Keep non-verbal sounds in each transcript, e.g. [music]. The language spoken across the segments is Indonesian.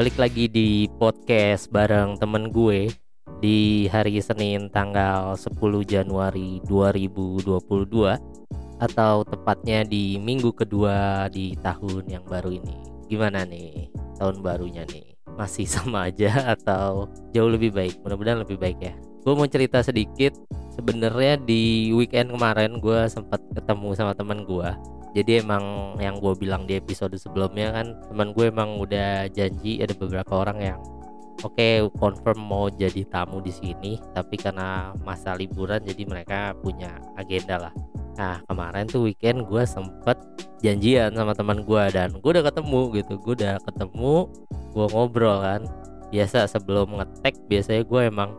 balik lagi di podcast bareng temen gue di hari Senin tanggal 10 Januari 2022 atau tepatnya di minggu kedua di tahun yang baru ini. Gimana nih tahun barunya nih? Masih [laughs] sama aja atau jauh lebih baik? Mudah-mudahan lebih baik ya. Gue mau cerita sedikit. Sebenarnya di weekend kemarin gue sempat ketemu sama teman gue jadi emang yang gue bilang di episode sebelumnya kan teman gue emang udah janji ada beberapa orang yang oke okay, confirm mau jadi tamu di sini tapi karena masa liburan jadi mereka punya agenda lah. Nah kemarin tuh weekend gue sempet janjian sama teman gue dan gue udah ketemu gitu. Gue udah ketemu gue ngobrol kan. Biasa sebelum ngetek biasanya gue emang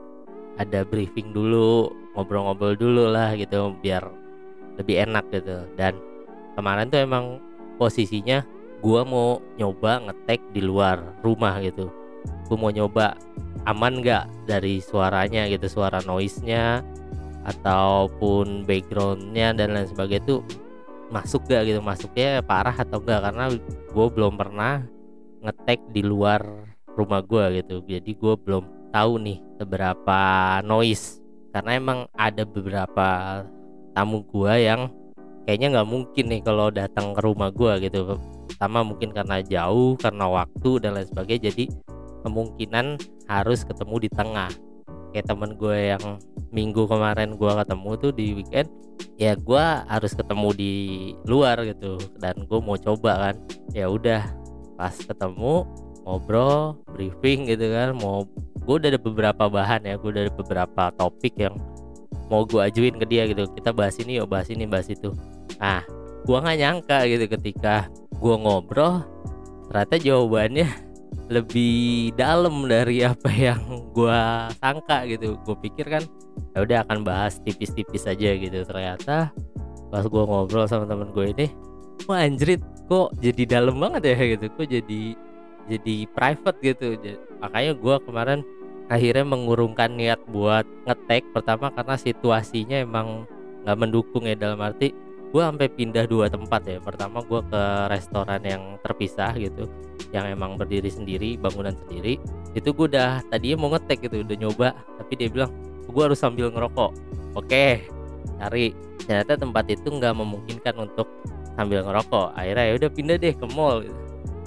ada briefing dulu ngobrol-ngobrol dulu lah gitu biar lebih enak gitu. Dan kemarin tuh emang posisinya gue mau nyoba ngetek di luar rumah gitu. Gue mau nyoba aman gak dari suaranya gitu suara noise nya ataupun backgroundnya dan lain sebagainya itu masuk gak gitu masuknya parah atau enggak karena gue belum pernah ngetek di luar rumah gue gitu. Jadi gue belum tahu nih seberapa noise. Karena emang ada beberapa tamu gue yang kayaknya nggak mungkin nih kalau datang ke rumah gue gitu. Pertama mungkin karena jauh karena waktu dan lain sebagainya. Jadi kemungkinan harus ketemu di tengah. Kayak temen gue yang minggu kemarin gue ketemu tuh di weekend ya gue harus ketemu di luar gitu. Dan gue mau coba kan. Ya udah pas ketemu ngobrol briefing gitu kan. Mau gue udah ada beberapa bahan ya. Gue udah ada beberapa topik yang mau gue ajuin ke dia gitu. Kita bahas ini yuk bahas ini bahas itu. Nah gue nggak nyangka gitu ketika gue ngobrol ternyata jawabannya [laughs] lebih dalam dari apa yang gue sangka gitu. Gue pikir kan ya udah akan bahas tipis-tipis aja gitu. Ternyata pas gue ngobrol sama temen gue ini wah anjrit kok jadi dalam banget ya? gitu. Kok jadi jadi private gitu. Makanya gue kemarin akhirnya mengurungkan niat buat ngetek pertama karena situasinya emang nggak mendukung ya dalam arti gue sampai pindah dua tempat ya. Pertama gue ke restoran yang terpisah gitu yang emang berdiri sendiri bangunan sendiri. Itu gue udah tadinya mau ngetek gitu udah nyoba. Tapi dia bilang gue harus sambil ngerokok. Oke cari. Ternyata tempat itu nggak memungkinkan untuk sambil ngerokok. Akhirnya ya udah pindah deh ke mall. Gitu.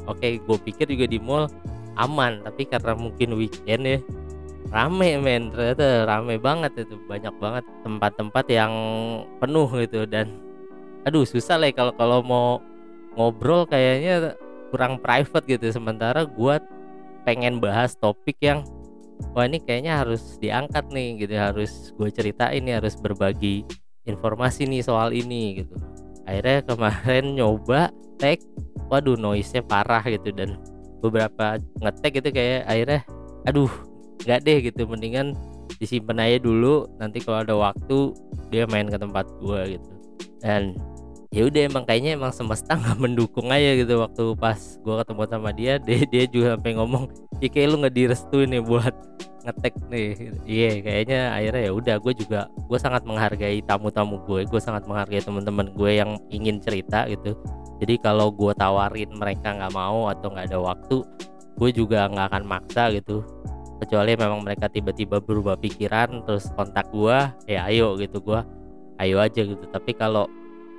oke gue pikir juga di mall aman. Tapi karena mungkin weekend ya rame men. Ternyata rame banget itu. Banyak banget tempat-tempat yang penuh gitu. Dan aduh susah lah kalau kalau mau ngobrol kayaknya kurang private gitu. Sementara gue pengen bahas topik yang wah ini kayaknya harus diangkat nih gitu. Harus gue ceritain nih harus berbagi informasi nih soal ini gitu. Akhirnya kemarin [laughs] nyoba tag waduh noise nya parah gitu. Dan beberapa ngetek gitu kayak akhirnya aduh nggak deh gitu mendingan disimpan aja dulu nanti kalau ada waktu dia main ke tempat gua gitu. Dan ya udah emang kayaknya emang semesta [laughs] nggak mendukung aja gitu waktu pas gua ketemu sama dia dia dia juga sampai ngomong ya kayak lu nggak direstuin nih buat ngetek nih. Iya yeah, kayaknya akhirnya ya udah gue juga gue sangat menghargai tamu-tamu gue gue sangat menghargai teman-teman gue yang ingin cerita gitu. Jadi kalau gue tawarin mereka nggak mau atau nggak ada waktu gue juga nggak akan maksa gitu kecuali memang mereka tiba-tiba berubah pikiran terus kontak gua ya ayo gitu. Gua ayo aja gitu. Tapi kalau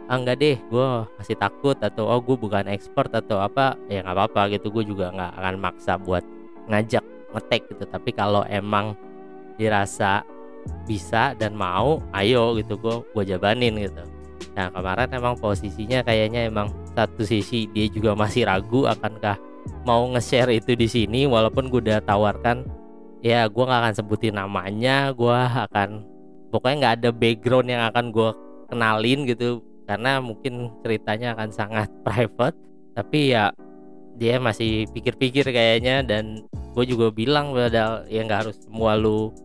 ah enggak deh gua masih takut atau oh gue bukan expert atau apa ya nggak apa-apa gitu. Gue juga nggak akan maksa buat ngajak ngetek gitu. Tapi kalau emang dirasa bisa dan mau ayo gitu. Gue gue jabanin gitu. Nah kemarin emang posisinya kayaknya emang satu sisi dia juga masih ragu akankah mau nge-share itu di sini walaupun gue udah tawarkan ya gue nggak akan sebutin namanya gue akan pokoknya nggak ada background yang akan gue kenalin gitu. Karena mungkin ceritanya akan sangat [laughs] private tapi ya dia masih pikir-pikir kayaknya. Dan gue juga bilang padahal ya nggak harus semua lu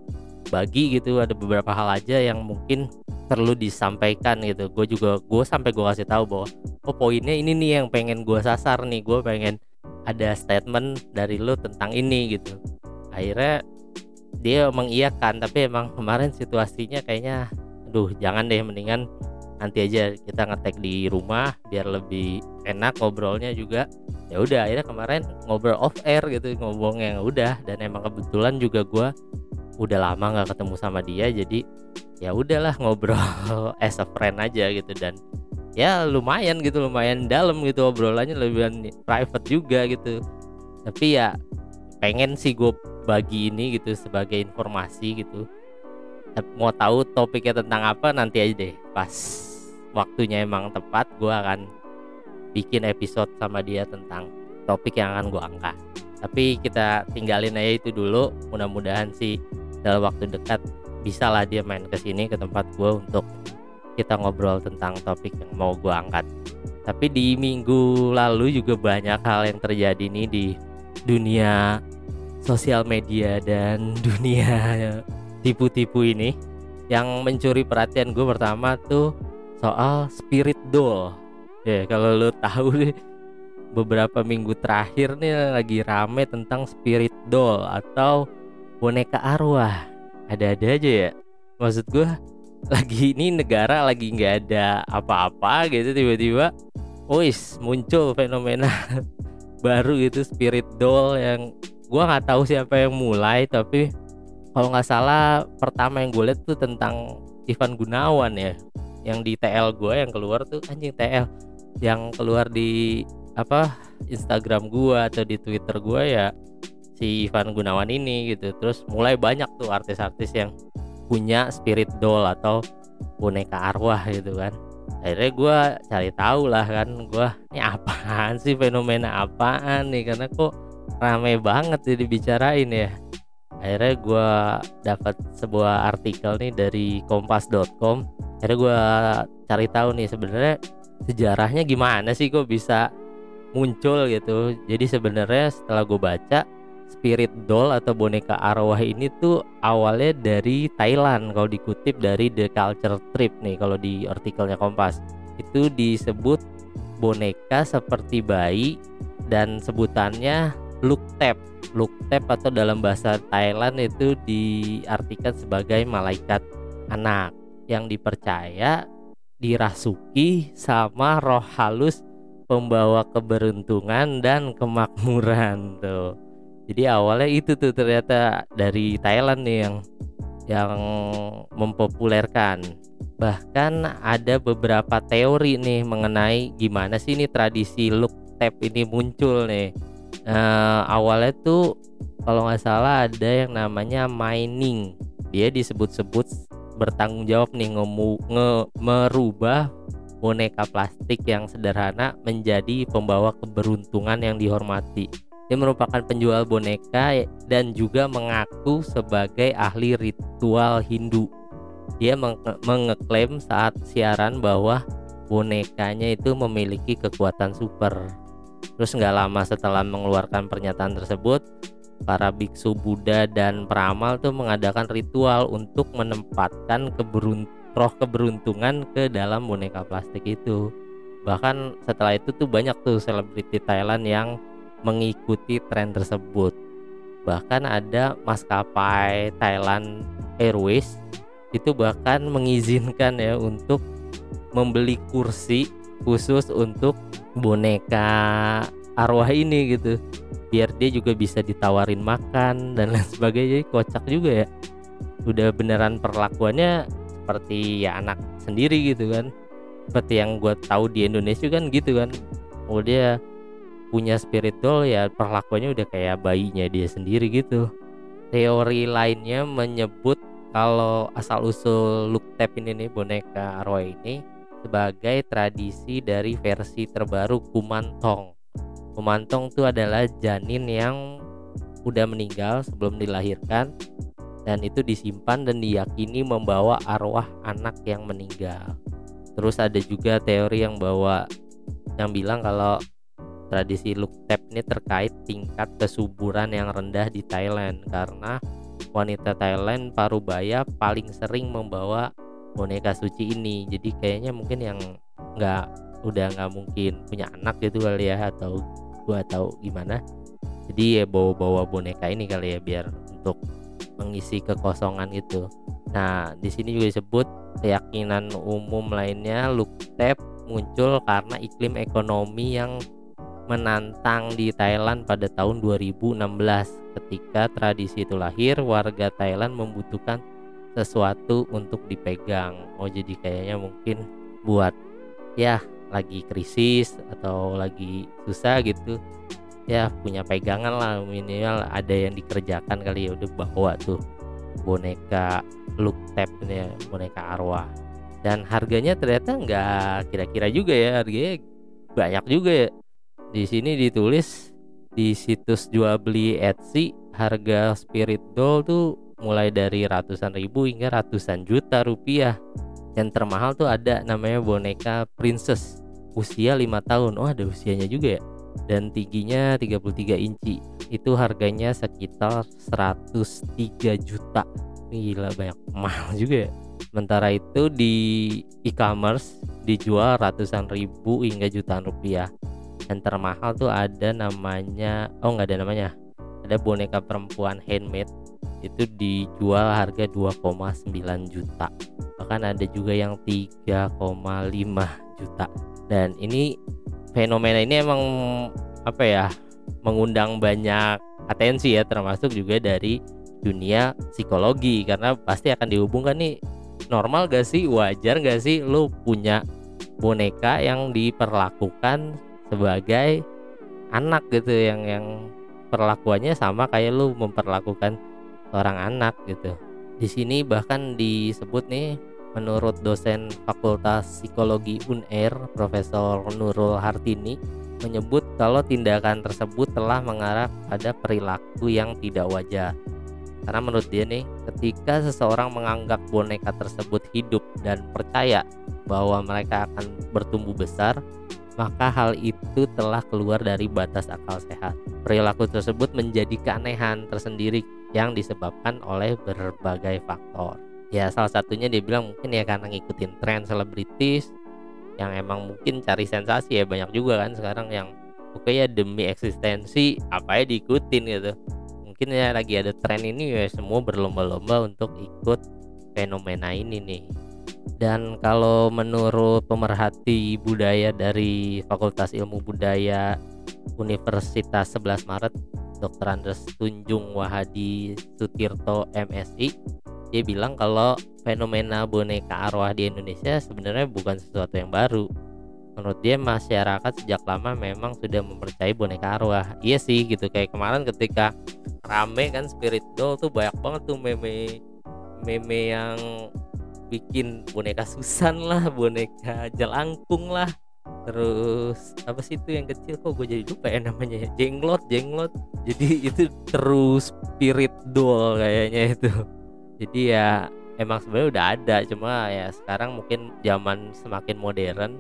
bagi gitu ada beberapa hal aja yang mungkin perlu disampaikan gitu. Gue juga gue sampai gue kasih tahu bahwa oh poinnya ini nih yang pengen gue sasar nih. Gue pengen ada statement dari lu tentang ini gitu akhirnya dia mengiyakan tapi emang kemarin situasinya kayaknya aduh jangan deh mendingan nanti aja kita ngetek di rumah biar lebih enak ngobrolnya juga. Ya udah akhirnya kemarin ngobrol off air gitu ngomong yang udah. Dan emang kebetulan juga gue udah lama nggak ketemu sama dia jadi ya udahlah ngobrol [laughs] as a friend aja gitu. Dan ya lumayan gitu lumayan dalam gitu obrolannya lebih private juga gitu. Tapi ya pengen sih gue bagi ini gitu sebagai informasi gitu. Mau tahu topiknya tentang apa nanti aja deh. Pas waktunya emang tepat gue akan bikin episode sama dia tentang topik yang akan gue angkat. Tapi kita tinggalin aja itu dulu. Mudah-mudahan sih dalam waktu dekat bisa lah dia main ke sini ke tempat gue untuk kita ngobrol tentang topik yang mau gue angkat. Tapi di minggu lalu juga banyak hal yang terjadi nih di dunia sosial media dan [laughs] dunia tipu-tipu ini yang mencuri perhatian gue pertama tuh soal spirit doll. Ya kalau lo tahu [laughs] nih beberapa minggu terakhir nih lagi rame tentang spirit doll atau boneka arwah. Ada-ada aja ya. Maksud gue [laughs] lagi ini negara lagi nggak ada apa-apa gitu tiba-tiba wis muncul fenomena baru gitu spirit doll yang gue nggak tahu siapa yang mulai tapi kalau nggak salah pertama yang gue lihat tuh tentang Ivan Gunawan ya. Yang di TL gue yang keluar tuh anjing TL yang keluar di apa Instagram gua atau di Twitter gua ya si Ivan Gunawan ini gitu. Terus mulai banyak tuh artis-artis yang punya spirit doll atau boneka arwah gitu kan. Akhirnya gue cari tahu lah kan gue ini apaan sih fenomena apaan nih? Karena kok rame banget sih dibicarain ya. Akhirnya gue dapat sebuah artikel nih dari kompas.com akhirnya gue cari tahu nih sebenarnya sejarahnya gimana sih kok bisa muncul gitu. Jadi sebenarnya setelah gue baca spirit doll atau boneka arwah ini tuh awalnya dari Thailand kalau dikutip dari The Culture Trip nih kalau di artikelnya Kompas. Itu disebut boneka seperti bayi dan sebutannya look tap look tap atau dalam bahasa Thailand itu diartikan sebagai malaikat anak yang dipercaya dirasuki sama roh halus pembawa keberuntungan dan kemakmuran tuh. Jadi awalnya itu tuh ternyata dari Thailand nih yang yang mempopulerkan. Bahkan ada beberapa teori nih mengenai gimana sih ini tradisi look tap ini muncul nih. Uh, awalnya tuh kalau nggak salah ada yang namanya mining. Dia disebut-sebut bertanggung jawab nih ngemu, nge, merubah boneka plastik yang sederhana menjadi pembawa keberuntungan yang dihormati. Dia merupakan penjual boneka dan juga mengaku sebagai ahli ritual Hindu. Dia menge mengeklaim saat siaran bahwa bonekanya itu memiliki kekuatan super. Terus nggak lama setelah mengeluarkan pernyataan tersebut, para biksu Buddha dan peramal tuh mengadakan ritual untuk menempatkan keberunt roh keberuntungan ke dalam boneka plastik itu. Bahkan setelah itu tuh banyak tuh selebriti Thailand yang mengikuti tren tersebut. Bahkan ada maskapai Thailand Airways itu bahkan mengizinkan ya untuk membeli kursi khusus untuk boneka arwah ini gitu. Biar dia juga bisa ditawarin makan dan lain sebagainya. Kocak juga ya. Udah beneran perlakuannya seperti ya anak sendiri gitu kan. Seperti yang gue tahu di Indonesia kan gitu kan. Oh dia punya spirit doll ya perlakuannya udah kayak bayinya dia sendiri gitu. Teori lainnya menyebut kalau asal usul look tap ini nih boneka arwah ini sebagai tradisi dari versi terbaru Kumantong Pemantong itu adalah janin yang udah meninggal sebelum dilahirkan dan itu disimpan dan diyakini membawa arwah anak yang meninggal. Terus ada juga teori yang bawa yang bilang kalau tradisi look tap ini terkait tingkat kesuburan yang rendah di Thailand karena wanita Thailand parubaya paling sering membawa boneka suci ini. Jadi kayaknya mungkin yang nggak udah nggak mungkin punya anak gitu kali ya atau gua tahu gimana. Jadi ya bawa-bawa boneka ini kali ya biar untuk mengisi kekosongan itu. Nah di sini juga disebut keyakinan umum lainnya look tap muncul karena iklim ekonomi yang menantang di Thailand pada tahun 2016 ketika tradisi itu lahir warga Thailand membutuhkan sesuatu untuk dipegang. Oh jadi kayaknya mungkin buat ya lagi krisis atau lagi susah gitu ya punya pegangan lah minimal ada yang dikerjakan kali ya udah bawa tuh boneka look tap ini ya boneka arwah. Dan harganya ternyata nggak kira-kira juga ya harganya banyak juga ya. Di sini ditulis di situs jual beli Etsy harga spirit doll tuh mulai dari ratusan ribu hingga ratusan juta rupiah. Yang termahal tuh ada namanya boneka princess. Usia 5 tahun. Oh ada usianya juga ya? Dan tingginya 33 inci. Itu harganya sekitar 103 juta. Gila banyak. Mahal juga ya? Sementara itu di e-commerce dijual ratusan ribu hingga jutaan rupiah. Dan termahal tuh ada namanya oh nggak ada namanya ada boneka perempuan handmade itu dijual harga 2,9 juta. Bahkan ada juga yang 3,5 juta. Dan ini fenomena ini emang apa ya mengundang banyak atensi ya termasuk juga dari dunia psikologi. Karena pasti akan dihubungkan nih normal gak sih wajar gak sih lu punya boneka yang diperlakukan sebagai anak gitu yang yang perlakuannya sama kayak lu memperlakukan seorang anak gitu. Di sini bahkan disebut nih menurut dosen Fakultas Psikologi UNER Profesor Nurul Hartini menyebut kalau tindakan tersebut telah mengarah pada perilaku yang tidak wajar. Karena menurut dia nih, ketika seseorang menganggap boneka tersebut hidup dan percaya bahwa mereka akan bertumbuh besar, maka hal itu telah keluar dari batas akal sehat. Perilaku tersebut menjadi keanehan tersendiri yang disebabkan oleh berbagai faktor. Ya salah satunya dia bilang mungkin ya karena ngikutin tren selebritis yang emang mungkin cari sensasi ya banyak juga kan sekarang yang oke ya demi eksistensi apa ya diikutin gitu. Mungkin ya lagi ada tren ini ya semua berlomba-lomba untuk ikut fenomena ini nih dan kalau menurut pemerhati budaya dari Fakultas Ilmu Budaya Universitas 11 Maret Dr. Andres Tunjung Wahadi Sutirto MSI dia bilang kalau fenomena boneka arwah di Indonesia sebenarnya bukan sesuatu yang baru menurut dia masyarakat sejak lama memang sudah mempercayai boneka arwah iya sih gitu kayak kemarin ketika rame kan spirit doll tuh banyak banget tuh meme meme yang bikin boneka Susan lah boneka jelangkung lah. Terus apa sih itu yang kecil? Kok gue jadi lupa ya namanya ya? Jenglot jenglot. Jadi itu terus spirit doll kayaknya itu. Jadi ya emang sebenarnya udah ada. Cuma ya sekarang mungkin zaman semakin modern.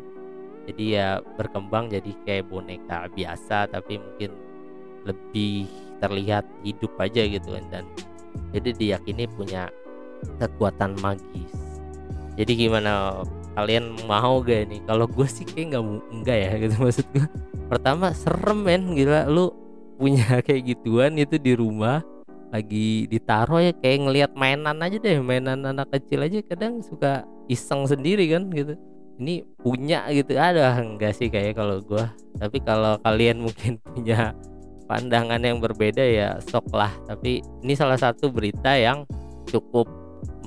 Jadi ya berkembang jadi kayak boneka biasa. Tapi mungkin lebih terlihat hidup aja gitu kan. Dan jadi diyakini punya kekuatan magis jadi gimana kalian mau gak nih? Kalau gue sih kayak nggak enggak ya gitu maksud gue pertama serem men. Gila lu punya [laughs] kayak gituan itu di rumah lagi ditaruh ya kayak ngelihat mainan aja deh. Mainan anak kecil aja kadang suka iseng sendiri kan gitu. Ini punya gitu. Ada enggak sih kayak kalau gue tapi kalau kalian [laughs] mungkin punya pandangan yang berbeda ya sok lah. Tapi ini salah satu berita yang cukup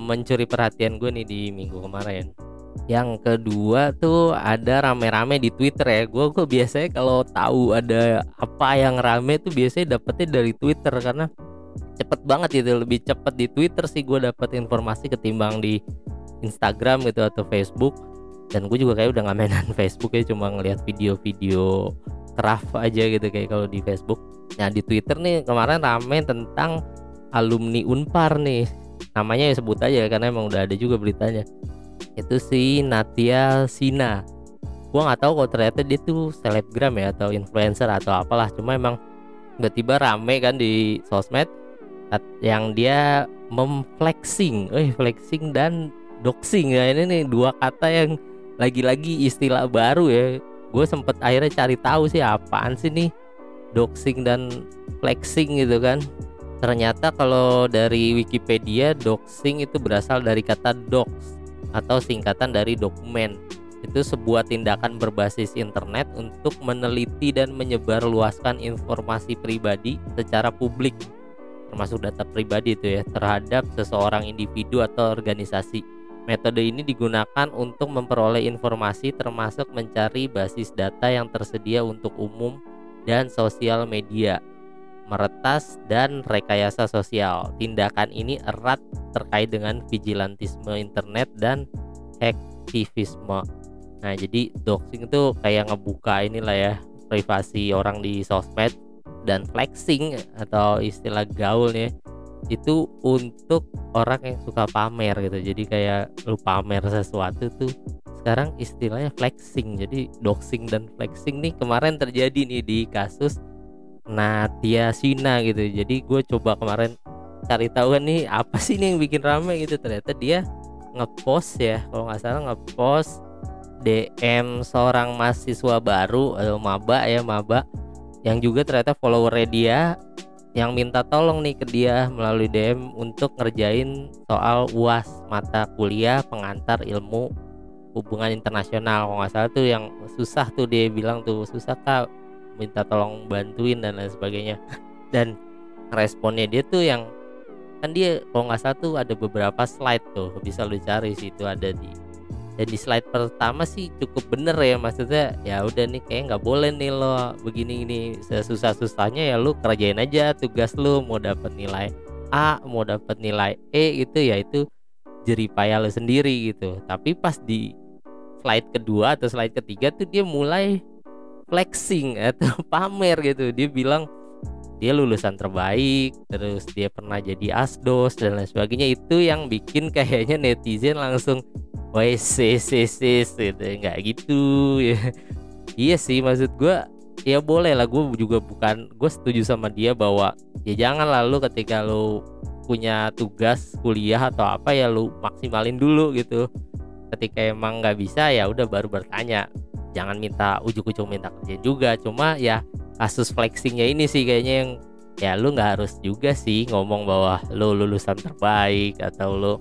mencuri perhatian gue nih di minggu kemarin. Yang kedua tuh ada rame-rame di Twitter ya. Gue gue biasanya kalau tahu ada apa yang rame tuh biasanya dapetnya dari Twitter karena cepet banget gitu lebih cepet di Twitter sih gue dapet informasi ketimbang di Instagram gitu atau Facebook. Dan gue juga kayak udah nggak mainan [laughs] Facebook ya cuma ngeliat video-video craft aja gitu kayak kalau di Facebook. Nah di Twitter nih kemarin rame tentang alumni Unpar nih namanya ya sebut aja karena emang udah ada juga beritanya. Itu si Natia Sina. Gua nggak tahu kok ternyata dia tuh selebgram ya atau influencer atau apalah. Cuma emang tiba-tiba rame kan di sosmed yang dia memflexing, eh flexing dan doxing. Ya ini nih dua kata yang lagi-lagi istilah baru ya. Gue sempet akhirnya cari tahu sih apaan sih nih doxing dan flexing gitu kan Ternyata kalau dari Wikipedia doxing itu berasal dari kata docs atau singkatan dari dokumen. itu sebuah tindakan berbasis internet untuk meneliti dan menyebarluaskan informasi pribadi secara publik termasuk data pribadi itu ya terhadap seseorang individu atau organisasi. Metode ini digunakan untuk memperoleh informasi termasuk mencari basis data yang tersedia untuk umum dan sosial media, meretas dan rekayasa sosial. Tindakan ini erat terkait dengan vigilantisme internet dan aktivisme. Nah, jadi doxing itu kayak ngebuka inilah ya privasi orang di sosmed dan flexing atau istilah gaul nih itu untuk orang yang suka pamer gitu. Jadi kayak lu pamer sesuatu tuh sekarang istilahnya flexing. Jadi doxing dan flexing nih kemarin terjadi nih di kasus Natia Sina gitu. Jadi gue coba kemarin cari tahu kan nih apa sih nih yang bikin rame gitu. Ternyata dia ngepost ya kalau nggak salah ngepost DM seorang mahasiswa baru atau maba ya maba yang juga ternyata follower dia yang minta tolong nih ke dia melalui DM untuk ngerjain soal UAS mata kuliah pengantar ilmu hubungan internasional kalau nggak salah tuh yang susah tuh dia bilang tuh susah kak minta tolong bantuin dan lain sebagainya. Dan responnya dia tuh yang kan dia kalau nggak salah tuh ada beberapa slide tuh bisa lu cari situ ada di dan di slide pertama sih cukup bener ya maksudnya ya udah nih kayak nggak boleh nih lo begini ini sesusah susahnya ya lu kerjain aja tugas lu mau dapat nilai A mau dapat nilai E itu ya itu jeripaya lo sendiri gitu. Tapi pas di slide kedua atau slide ketiga tuh dia mulai flexing [laughs] atau pamer gitu. Dia bilang dia lulusan terbaik terus dia pernah jadi asdos dan lain sebagainya. Itu yang bikin kayaknya netizen langsung sis gitu. Nggak gitu. Ya [laughs] iya sih maksud gue ya boleh lah. Gue juga bukan gue setuju sama dia bahwa ya jangan lalu ketika lo punya tugas kuliah atau apa ya lu maksimalin dulu gitu. Ketika emang nggak bisa ya udah baru bertanya jangan minta ujuk-ujuk minta kerja juga. Cuma ya kasus flexingnya ini sih kayaknya yang ya lu nggak harus juga sih ngomong bahwa lu lulusan terbaik atau lu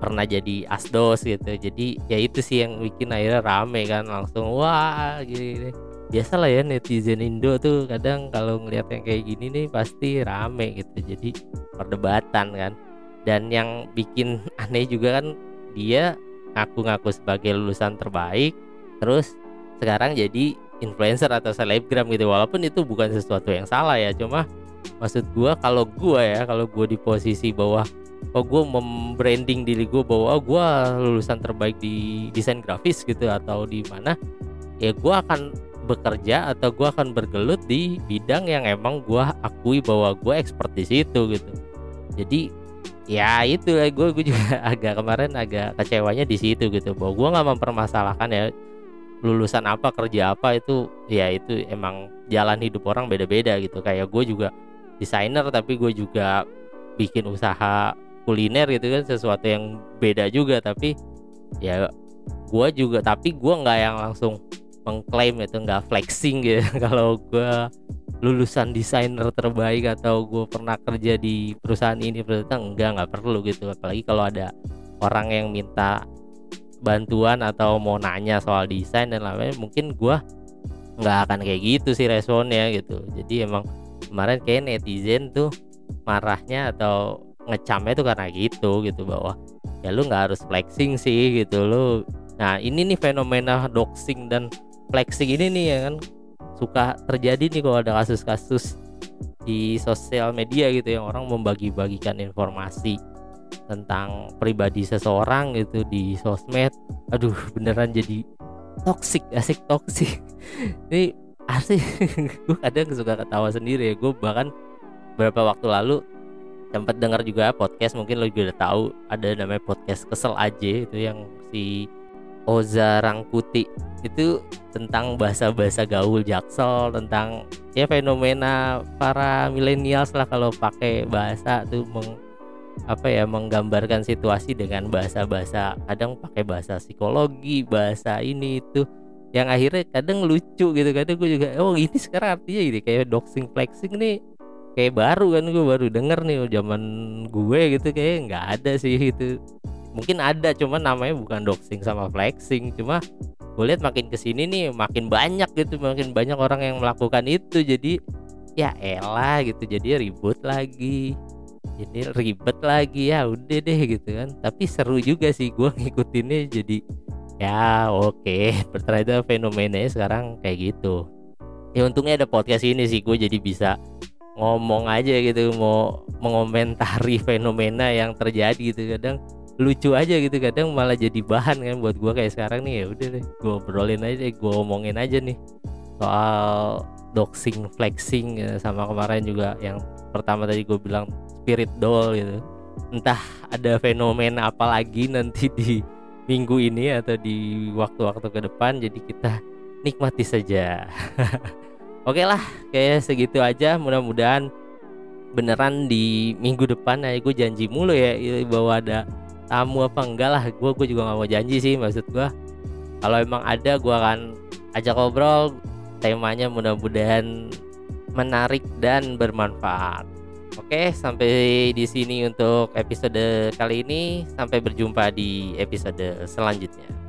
pernah jadi asdos gitu. Jadi ya itu sih yang bikin akhirnya rame kan langsung wah gini, biasa lah ya netizen Indo tuh kadang kalau ngeliat yang kayak gini nih pasti rame gitu. Jadi perdebatan kan. Dan yang bikin [laughs] aneh juga kan dia ngaku-ngaku sebagai lulusan terbaik terus sekarang jadi influencer atau selebgram gitu. Walaupun itu bukan sesuatu yang salah ya cuma maksud gua kalau gua ya kalau gua di posisi bawah oh gue membranding diri gue bahwa oh, gue lulusan terbaik di desain grafis gitu atau di mana ya gue akan bekerja atau gue akan bergelut di bidang yang emang gue akui bahwa gue expert di situ gitu. Jadi ya itu gue gue juga [laughs] agak kemarin agak kecewanya di situ gitu. Bahwa gue nggak mempermasalahkan ya lulusan apa kerja apa itu ya itu emang jalan hidup orang beda-beda gitu. Kayak gue juga desainer tapi gue juga bikin usaha kuliner gitu kan sesuatu yang beda juga. Tapi ya gue juga tapi gue nggak yang langsung mengklaim itu nggak flexing gitu. [laughs] Kalau gue lulusan desainer terbaik atau gue pernah kerja di perusahaan ini perusahaan enggak nggak perlu gitu. Apalagi kalau ada orang yang minta bantuan atau mau nanya soal desain dan lain-lain mungkin gue nggak akan kayak gitu sih responnya gitu. Jadi emang kemarin kayak netizen tuh marahnya atau ngecamnya itu karena gitu gitu bahwa ya lu nggak harus flexing sih gitu lu. Nah ini nih fenomena doxing dan flexing ini nih ya kan suka terjadi nih kalau ada kasus-kasus di sosial media gitu yang orang membagi-bagikan informasi tentang pribadi seseorang gitu di sosmed. Aduh beneran jadi toxic asik toxic. [laughs] Ini asik. [laughs] Gue kadang suka ketawa sendiri ya. Gue bahkan beberapa waktu lalu sempat dengar juga podcast mungkin lo juga udah tahu ada namanya podcast kesel aja itu yang si Oza Rangkuti itu tentang bahasa-bahasa gaul jaksel tentang ya fenomena para milenials lah kalau pakai bahasa tuh apa ya menggambarkan situasi dengan bahasa-bahasa kadang pakai bahasa psikologi bahasa ini itu yang akhirnya kadang lucu gitu. Kadang gue juga oh ini sekarang artinya ini kayak doxing flexing nih kayak baru kan gue baru denger nih oh, zaman gue gitu kayak nggak ada sih itu. Mungkin ada cuma namanya bukan doxing sama flexing cuma gue lihat makin ke sini nih makin banyak gitu makin banyak orang yang melakukan itu. Jadi ya elah gitu jadi ribut lagi jadi ribet lagi ya udah deh gitu kan. Tapi seru juga sih gue ngikutinnya jadi ya oke. Okay. ternyata fenomenanya sekarang kayak gitu. Ya untungnya ada podcast ini sih gue jadi bisa ngomong aja gitu mau mengomentari fenomena yang terjadi gitu. Kadang lucu aja gitu kadang malah jadi bahan kan buat gue kayak sekarang nih. Ya udah deh gue obrolin aja gue omongin aja nih soal doxing flexing ya, sama kemarin juga yang pertama tadi gue bilang spirit doll gitu. Entah ada fenomena apa lagi nanti di minggu ini atau di waktu-waktu ke depan jadi kita nikmati saja. [laughs] Oke lah kayak segitu aja. Mudah-mudahan beneran di minggu depan ya gue janji mulu ya bahwa ada tamu apa enggak lah. Gue gue juga nggak mau janji sih maksud gue kalau emang ada gue akan ajak ngobrol temanya mudah-mudahan menarik dan bermanfaat Oke, sampai di sini untuk episode kali ini. Sampai berjumpa di episode selanjutnya.